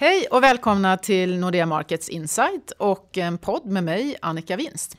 Hej och välkomna till Nordea Markets Insight och en podd med mig, Annika Winst.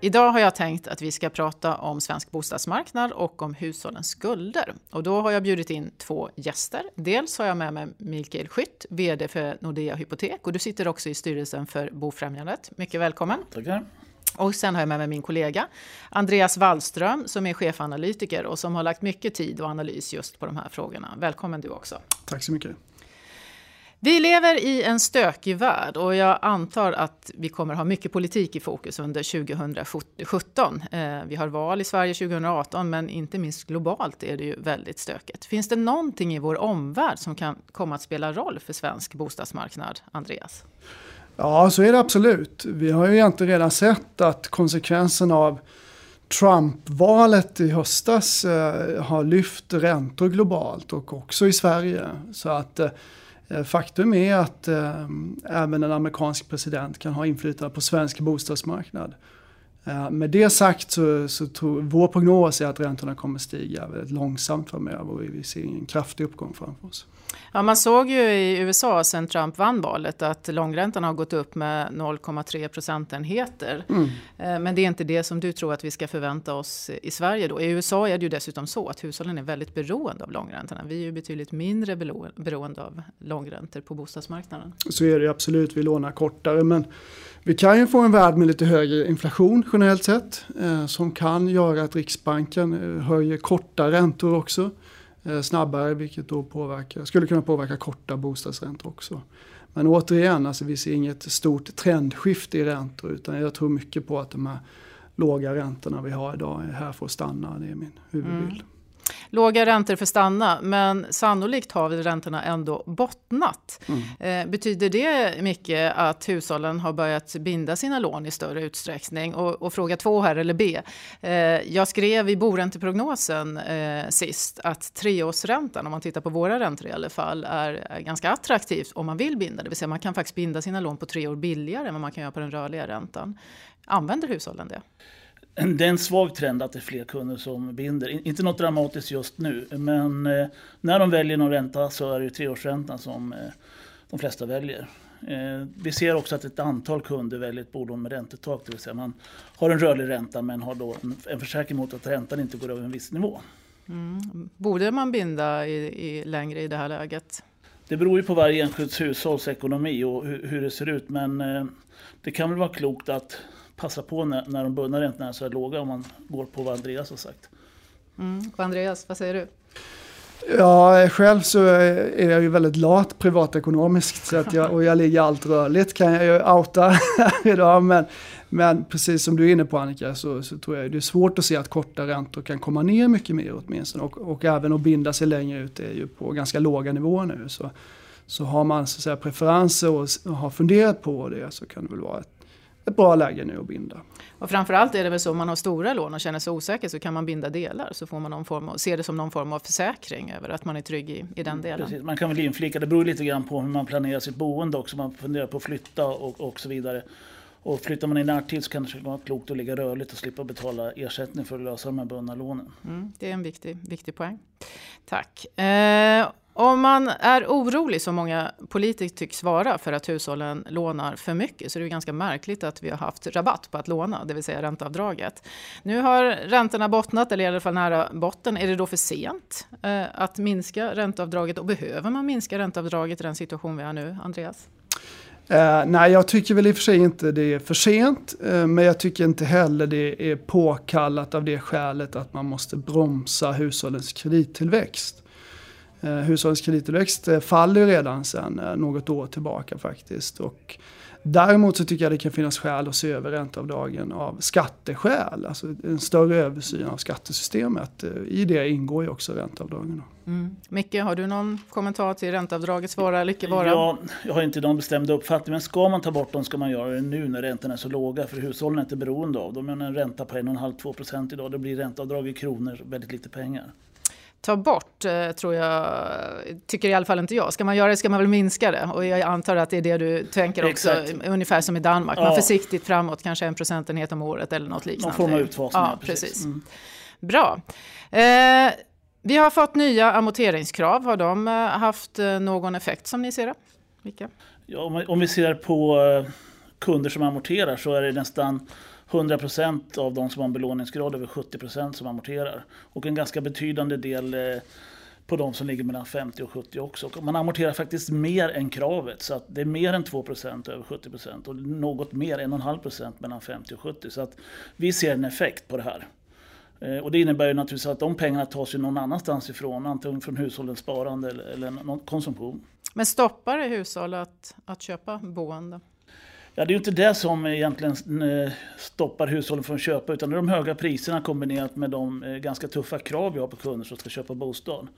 Idag har jag tänkt att vi ska prata om svensk bostadsmarknad och om hushållens skulder. Och då har jag bjudit in två gäster. Dels har jag med mig Mikael Skytt, VD för Nordea Hypotek och du sitter också i styrelsen för Bofrämjandet. Mycket välkommen. Tackar. Och sen har jag med mig min kollega Andreas Wallström som är chefanalytiker och som har lagt mycket tid och analys just på de här frågorna. Välkommen du också. Tack så mycket. Vi lever i en stökig värld och jag antar att vi kommer ha mycket politik i fokus under 2017. Eh, vi har val i Sverige 2018 men inte minst globalt är det ju väldigt stökigt. Finns det någonting i vår omvärld som kan komma att spela roll för svensk bostadsmarknad, Andreas? Ja, så är det absolut. Vi har ju egentligen redan sett att konsekvensen av Trump-valet i höstas eh, har lyft räntor globalt och också i Sverige. Så att eh, faktum är att eh, även en amerikansk president kan ha inflytande på svensk bostadsmarknad. Eh, med det sagt så, så tror vår prognos är att räntorna kommer stiga väldigt långsamt framöver och vi ser en kraftig uppgång framför oss. Ja, man såg ju i USA sen Trump vann valet att långräntan har gått upp med 0,3 procentenheter. Mm. Eh, men det är inte det som du tror att vi ska förvänta oss i Sverige då. I USA är det ju dessutom så att hushållen är väldigt beroende av långräntorna. Vi är ju betydligt mindre beroende av långräntor på bostadsmarknaden. Så är det absolut, vi lånar kortare men vi kan ju få en värld med lite högre inflation generellt sett eh, som kan göra att Riksbanken eh, höjer korta räntor också. Eh, snabbare vilket då påverkar, skulle kunna påverka korta bostadsräntor också. Men återigen, alltså vi ser inget stort trendskifte i räntor utan jag tror mycket på att de här låga räntorna vi har idag är här för att stanna. Det är min huvudbild. Mm. Låga räntor för stanna, men sannolikt har väl räntorna ändå bottnat. Mm. Eh, betyder det mycket att hushållen har börjat binda sina lån i större utsträckning? Och, och fråga två här, eller B. Eh, jag skrev i boränteprognosen eh, sist att treårsräntan, om man tittar på våra räntor i alla fall, är, är ganska attraktivt om man vill binda. Det vill säga man kan faktiskt binda sina lån på tre år billigare än vad man kan göra på den rörliga räntan. Använder hushållen det? Det är en svag trend att det är fler kunder som binder. Inte något dramatiskt just nu, men eh, när de väljer någon ränta så är det treårsräntan som eh, de flesta väljer. Eh, vi ser också att ett antal kunder väljer ett bolån med räntetak, det vill säga man har en rörlig ränta men har då en försäkring mot att räntan inte går över en viss nivå. Mm. Borde man binda i, i, längre i det här läget? Det beror ju på varje enskilt hushålls ekonomi och hur, hur det ser ut, men det kan väl vara klokt att passa på när, när de bundna räntorna är så här låga om man går på vad Andreas har sagt. Mm. Och Andreas, vad säger du? Ja, själv så är jag ju väldigt lat privatekonomiskt så att jag, och jag ligger allt rörligt kan jag ju outa idag. Men, men precis som du är inne på Annika så, så tror jag det är svårt att se att korta räntor kan komma ner mycket mer åtminstone. Och, och även att binda sig längre ut är ju på ganska låga nivåer nu. Så, så har man så att säga, preferenser och, och har funderat på det så kan det väl vara ett ett bra läge nu att binda. Och framförallt är det väl så om man har stora lån och känner sig osäker så kan man binda delar så får man någon form av, se det som någon form av försäkring över att man är trygg i, i den delen. Precis. Man kan väl inflika, det beror lite grann på hur man planerar sitt boende också. Man funderar på att flytta och, och så vidare. Och flyttar man i närtid så kan det vara klokt att ligga rörligt och slippa betala ersättning för att lösa de här bundna lånen. Mm, det är en viktig, viktig poäng. Tack. Eh, om man är orolig, som många politiker tycks vara, för att hushållen lånar för mycket så är det ganska märkligt att vi har haft rabatt på att låna, det vill säga ränteavdraget. Nu har räntorna bottnat, eller i alla fall nära botten. Är det då för sent eh, att minska ränteavdraget och behöver man minska ränteavdraget i den situation vi har nu, Andreas? Uh, nej, jag tycker väl i och för sig inte det är för sent. Uh, men jag tycker inte heller det är påkallat av det skälet att man måste bromsa hushållens kredittillväxt. Eh, hushållens kredittillväxt eh, faller redan sedan eh, något år tillbaka faktiskt. Och däremot så tycker jag det kan finnas skäl att se över ränteavdragen av skatteskäl. Alltså en större översyn av skattesystemet. I det ingår ju också ränteavdragen. Mm. Micke, har du någon kommentar till ränteavdragets vara eller icke vara? Ja, jag har inte någon bestämd uppfattning. Men ska man ta bort dem ska man göra det nu när räntorna är så låga. För hushållen är inte beroende av dem. Men en ränta på 1,5-2% idag, det blir ränteavdrag i kronor väldigt lite pengar ta bort, eh, tror jag, tycker i alla fall inte jag. Ska man göra det ska man väl minska det. Och jag antar att det är det du tänker också, Exakt. ungefär som i Danmark. Ja. Man försiktigt framåt, kanske en procentenhet om året eller något liknande. Någon form av utfasning, ja, precis. precis. Mm. Bra. Eh, Vi har fått nya amorteringskrav. Har de haft någon effekt som ni ser det? Vilka? Ja, om vi ser på kunder som amorterar så är det nästan 100% av de som har en belåningsgrad över 70% som amorterar. Och en ganska betydande del eh, på de som ligger mellan 50 och 70 också. Man amorterar faktiskt mer än kravet så att det är mer än 2% över 70% och något mer, 1,5% mellan 50 och 70. Så att vi ser en effekt på det här. Eh, och det innebär ju naturligtvis att de pengarna tas ju någon annanstans ifrån, antingen från hushållens sparande eller, eller någon konsumtion. Men stoppar det hushåll att, att köpa boende? Ja, det är ju inte det som egentligen eh, stoppar hushållen från att köpa utan det är de höga priserna kombinerat med de eh, ganska tuffa krav vi har på kunder som ska köpa bostad.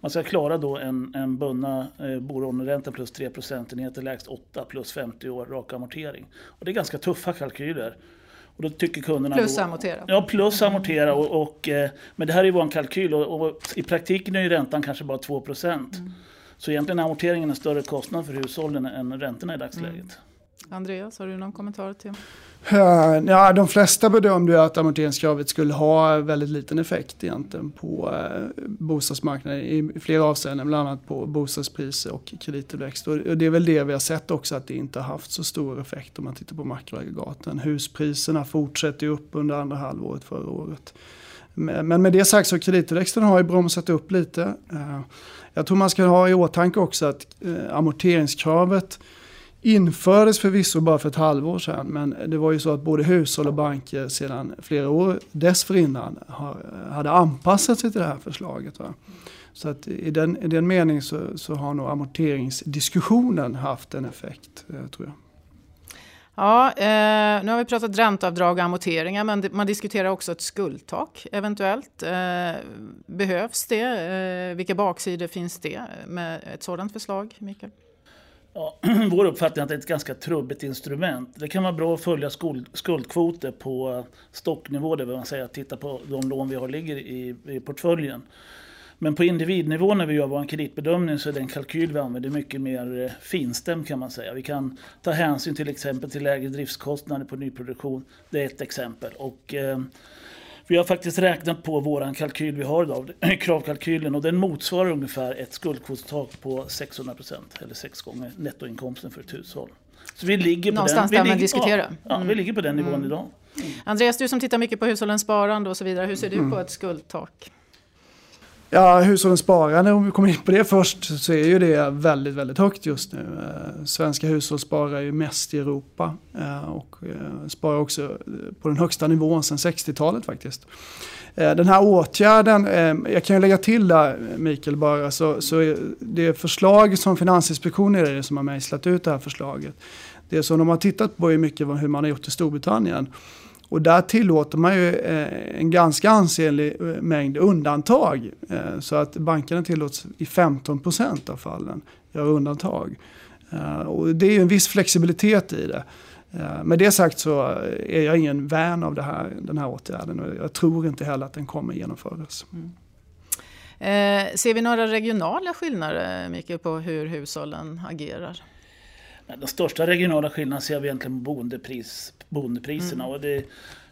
Man ska klara då en, en bundna eh, bolåneränta plus 3 procentenheter, lägst 8 plus 50 år rak amortering. Och det är ganska tuffa kalkyler. Och då tycker kunderna plus då, amortera? Ja, plus amortera. Och, och, men det här är ju vår kalkyl och, och, i praktiken är ju räntan kanske bara 2 procent. Mm. Så egentligen är amorteringen en större kostnad för hushållen än räntorna i dagsläget. Mm. Andreas, har du någon kommentar till? Eh, ja, de flesta bedömde att amorteringskravet skulle ha väldigt liten effekt egentligen på eh, bostadsmarknaden i flera avseenden, bland annat på bostadspriser och kredittillväxt. Och det är väl det vi har sett också att det inte har haft så stor effekt om man tittar på makroaggregaten. Huspriserna fortsätter upp under andra halvåret förra året. Men med det sagt så kredittillväxten har ju bromsat upp lite. Eh, jag tror man ska ha i åtanke också att amorteringskravet infördes förvisso bara för ett halvår sedan men det var ju så att både hushåll och banker sedan flera år dessförinnan hade anpassat sig till det här förslaget. Va? Så att i den, i den meningen så, så har nog amorteringsdiskussionen haft en effekt, eh, tror jag. Ja, eh, nu har vi pratat ränteavdrag och amorteringar men man diskuterar också ett skuldtak eventuellt. Eh, behövs det? Eh, vilka baksidor finns det med ett sådant förslag, Mikael? Ja, vår uppfattning är att det är ett ganska trubbigt instrument. Det kan vara bra att följa skuld, skuldkvoter på stocknivå, det vill säga titta på de lån vi har ligger i, i portföljen. Men på individnivå när vi gör vår kreditbedömning så är den kalkyl vi använder mycket mer eh, finstämd kan man säga. Vi kan ta hänsyn till exempel till lägre driftskostnader på nyproduktion. Det är ett exempel. Och, eh, vi har faktiskt räknat på vår kalkyl vi har idag, kravkalkylen, och den motsvarar ungefär ett skuldkvotstak på 600% eller sex gånger nettoinkomsten för ett hushåll. Så vi ligger på Någonstans den, där man diskuterar. Ja, ja, vi ligger på den nivån mm. idag. Mm. Andreas, du som tittar mycket på hushållens sparande och så vidare, hur ser du mm. på ett skuldtak? Ja, hushållens sparande, om vi kommer in på det först, så är ju det väldigt, väldigt högt just nu. Eh, svenska hushåll sparar ju mest i Europa eh, och eh, sparar också på den högsta nivån sedan 60-talet faktiskt. Den här åtgärden, jag kan ju lägga till där Mikael bara, så, så det förslag som Finansinspektionen är det som har mejslat ut det här förslaget. Det som de har tittat på är mycket hur man har gjort i Storbritannien. Och där tillåter man ju eh, en ganska ansenlig eh, mängd undantag. Eh, så att bankerna tillåts i 15 procent av fallen göra undantag. Och det är ju en viss flexibilitet i det. Med det sagt så är jag ingen vän av det här, den här åtgärden och jag tror inte heller att den kommer genomföras. Mm. Eh, ser vi några regionala skillnader, Mikael, på hur hushållen agerar? Den största regionala skillnaden ser vi egentligen på boendepris, boendepriserna. Mm. Och det är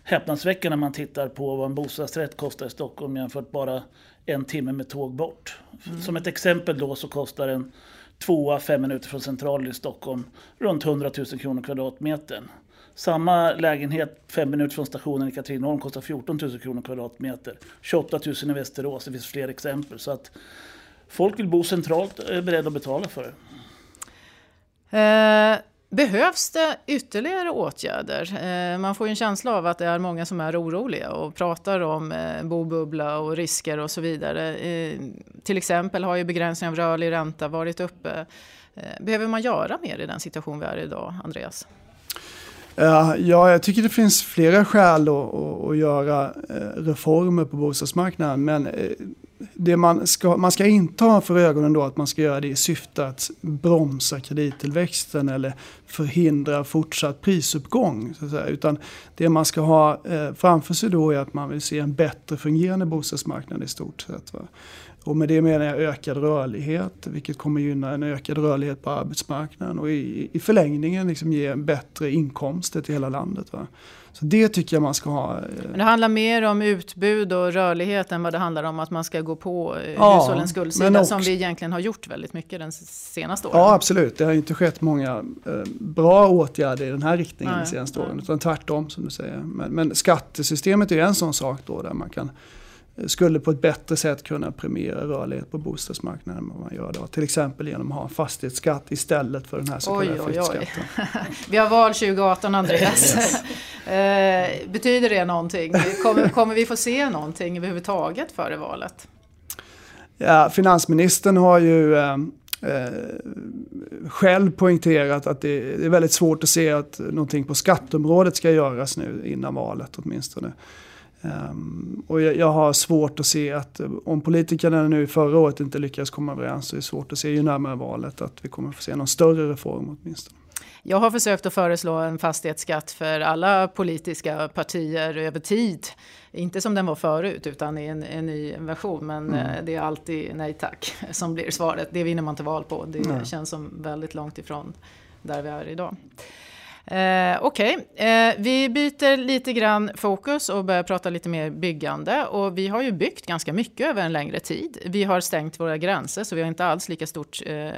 häpnadsväckande när man tittar på vad en bostadsrätt kostar i Stockholm jämfört bara en timme med tåg bort. Mm. Som ett exempel då så kostar en tvåa fem minuter från centralen i Stockholm runt 100 000 kronor kvadratmetern. Samma lägenhet fem minuter från stationen i Katrineholm kostar 14 000 kronor kvadratmeter. 28 000 i Västerås, det finns fler exempel. Så att folk vill bo centralt och är beredda att betala för det. Eh, behövs det ytterligare åtgärder? Eh, man får ju en känsla av att det är många som är oroliga och pratar om eh, bobubbla och risker och så vidare. Eh, till exempel har ju begränsning av rörlig ränta varit uppe. Eh, behöver man göra mer i den situation vi är i idag, Andreas? Eh, ja, jag tycker det finns flera skäl att, att göra reformer på bostadsmarknaden. Men det man ska, man ska inte ha för ögonen då att man ska göra det i syfte att bromsa kredittillväxten eller förhindra fortsatt prisuppgång. Så att säga. Utan det man ska ha eh, framför sig då är att man vill se en bättre fungerande bostadsmarknad i stort sett. Va? Och med det menar jag ökad rörlighet, vilket kommer gynna en ökad rörlighet på arbetsmarknaden och i, i förlängningen liksom ge bättre inkomster till hela landet. Va? Så det tycker jag man ska ha. Eh, Men det handlar mer om utbud och rörlighet än vad det handlar om att man ska gå på eh, ja, hushållens skuldsida också, som vi egentligen har gjort väldigt mycket den senaste åren. Ja absolut, det har inte skett många eh, bra åtgärder i den här riktningen de senaste åren. Utan tvärtom som du säger. Men, men skattesystemet är en sån sak då där man kan skulle på ett bättre sätt kunna premiera rörlighet på bostadsmarknaden än vad man gör då. Till exempel genom att ha en fastighetsskatt istället för den här så kallade flyttskatten. Vi har val 2018 Andreas eh, betyder det någonting? Kommer, kommer vi få se någonting överhuvudtaget före valet? Ja, finansministern har ju eh, eh, själv poängterat att det, det är väldigt svårt att se att någonting på skatteområdet ska göras nu innan valet åtminstone. Um, och jag, jag, har svårt att se att om politikerna nu förra året inte lyckades komma överens så är det svårt att se ju närmare valet att vi kommer få se någon större reform åtminstone. Jag har försökt att föreslå en fastighetsskatt för alla politiska partier över tid. Inte som den var förut utan i en, en ny version. Men mm. Eh, det är alltid nej tack som blir svaret. Det vinner man inte val på. Det nej. känns som väldigt långt ifrån där vi är idag. Eh, Okej, okay. eh, vi byter lite grann fokus och börjar prata lite mer byggande. Och vi har ju byggt ganska mycket över en längre tid. Vi har stängt våra gränser så vi har inte alls lika stort eh,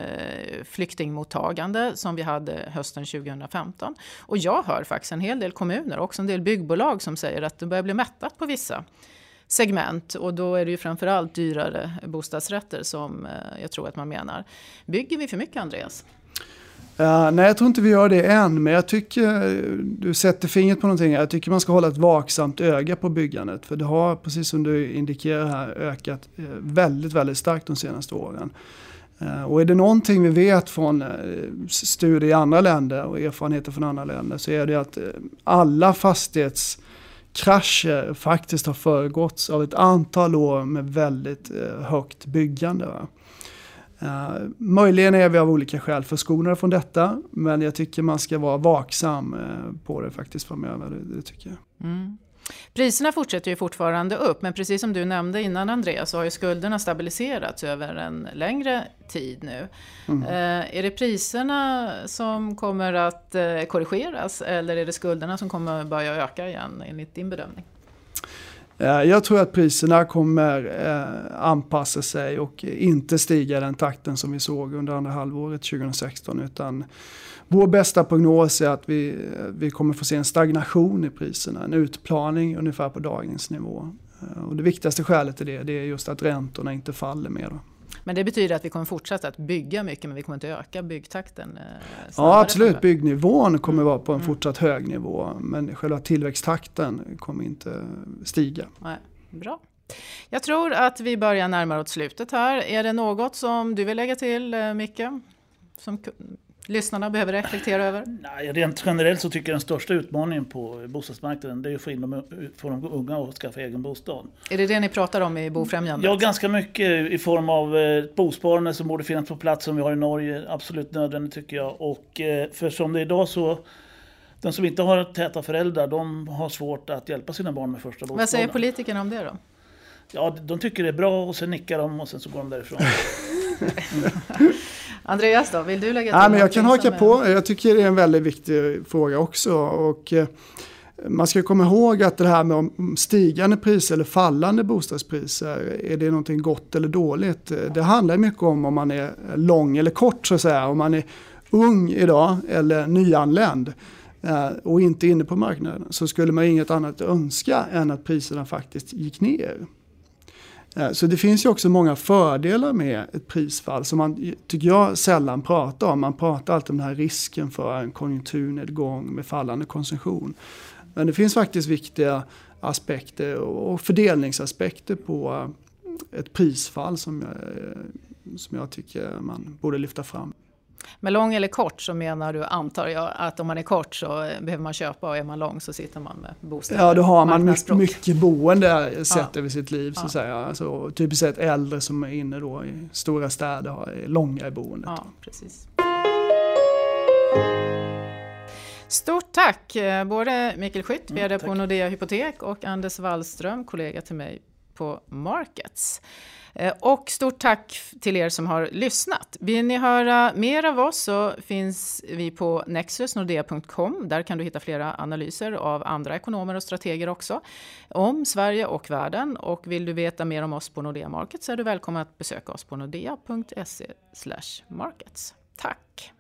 flyktingmottagande som vi hade hösten 2015. Och jag hör faktiskt en hel del kommuner, också en del byggbolag som säger att det börjar bli mättat på vissa segment och då är det ju framförallt dyrare bostadsrätter som eh, jag tror att man menar. Bygger vi för mycket Andreas? Uh, nej, jag tror inte vi gör det än, men jag tycker du sätter fingret på någonting. Jag tycker man ska hålla ett vaksamt öga på byggandet. För det har, precis som du indikerar här, ökat uh, väldigt, väldigt starkt de senaste åren. Uh, och är det någonting vi vet från eh, studier i andra länder och erfarenheter från andra länder så är det att alla fastighetskrascher faktiskt har föregåtts av ett antal år med väldigt högt byggande. Va? Uh, möjligen är vi av olika skäl förskonade från detta, men jag tycker man ska vara vaksam uh, på det faktiskt framöver. Det, det tycker jag. Mm. Priserna fortsätter ju fortfarande upp, men precis som du nämnde innan Andreas så har ju skulderna stabiliserats över en längre tid nu. Mm. Uh, är det priserna som kommer att korrigeras eller är det skulderna som kommer börja öka igen enligt din bedömning? Eh, jag tror att priserna kommer eh, anpassa sig och inte stiga i den takten som vi såg under andra halvåret 2016. Utan vår bästa prognos är att vi, eh, vi kommer få se en stagnation i priserna, en utplaning ungefär på dagens nivå. Och det viktigaste skälet till det, det är just att räntorna inte faller mer. Men det betyder att vi kommer fortsätta att bygga mycket men vi kommer inte öka byggtakten? Eh, ja absolut, byggnivån kommer mm. vara på en fortsatt hög nivå men själva tillväxttakten kommer inte stiga. Nej, bra. Jag tror att vi börjar närma oss slutet här. Är det något som du vill lägga till eh, Micke? Som lyssnarna behöver reflektera över? Nej, rent generellt så tycker jag den största utmaningen på bostadsmarknaden det är att få, in de, få de unga att skaffa egen bostad. Är det det ni pratar om i Bofrämjandet? Ja, ganska mycket i form av ett eh, bosparande som borde finnas på plats som vi har i Norge. Absolut nödvändigt tycker jag. Och eh, för som det är idag så de som inte har täta föräldrar de har svårt att hjälpa sina barn med första bostaden. Vad säger politikerna om det då? Ja, de tycker det är bra och sen nickar de och sen så går de därifrån. Andreas då, vill du lägga till? Ja, men jag kan haka på, jag tycker det är en väldigt viktig fråga också. Och, eh, man ska komma ihåg att det här med stigande priser eller fallande bostadspriser, är det någonting gott eller dåligt? Det handlar mycket om om man är lång eller kort så att säga. Om man är ung idag eller nyanländ eh, och inte inne på marknaden så skulle man inget annat önska än att priserna faktiskt gick ner. Eh, så det finns ju också många fördelar med ett prisfall som man, tycker jag, sällan pratar om. Man pratar alltid om den här risken för en konjunkturnedgång med fallande konsumtion. Men det finns faktiskt viktiga aspekter och fördelningsaspekter på eh, ett prisfall som jag, som jag tycker man borde lyfta fram. Med lång eller kort så menar du, antar jag, att om man är kort så behöver man köpa och är man lång så sitter man med bostäder. Ja, då har man mycket, mycket boende sett ja. över sitt liv så att ja. säga. Alltså, typiskt sett äldre som är inne då i stora städer har långa i boendet. Ja, precis. Stort tack eh, både Mikael Skytt, VD på Nordea Hypotek och Anders Wallström, kollega till mig på Markets. Eh, och stort tack till er som har lyssnat. Vill ni höra mer av oss så finns vi på nexusnordea.com. Där kan du hitta flera analyser av andra ekonomer och strateger också om Sverige och världen. Och vill du veta mer om oss på Nordea Markets är du välkommen att besöka oss på nordea.se markets. Tack!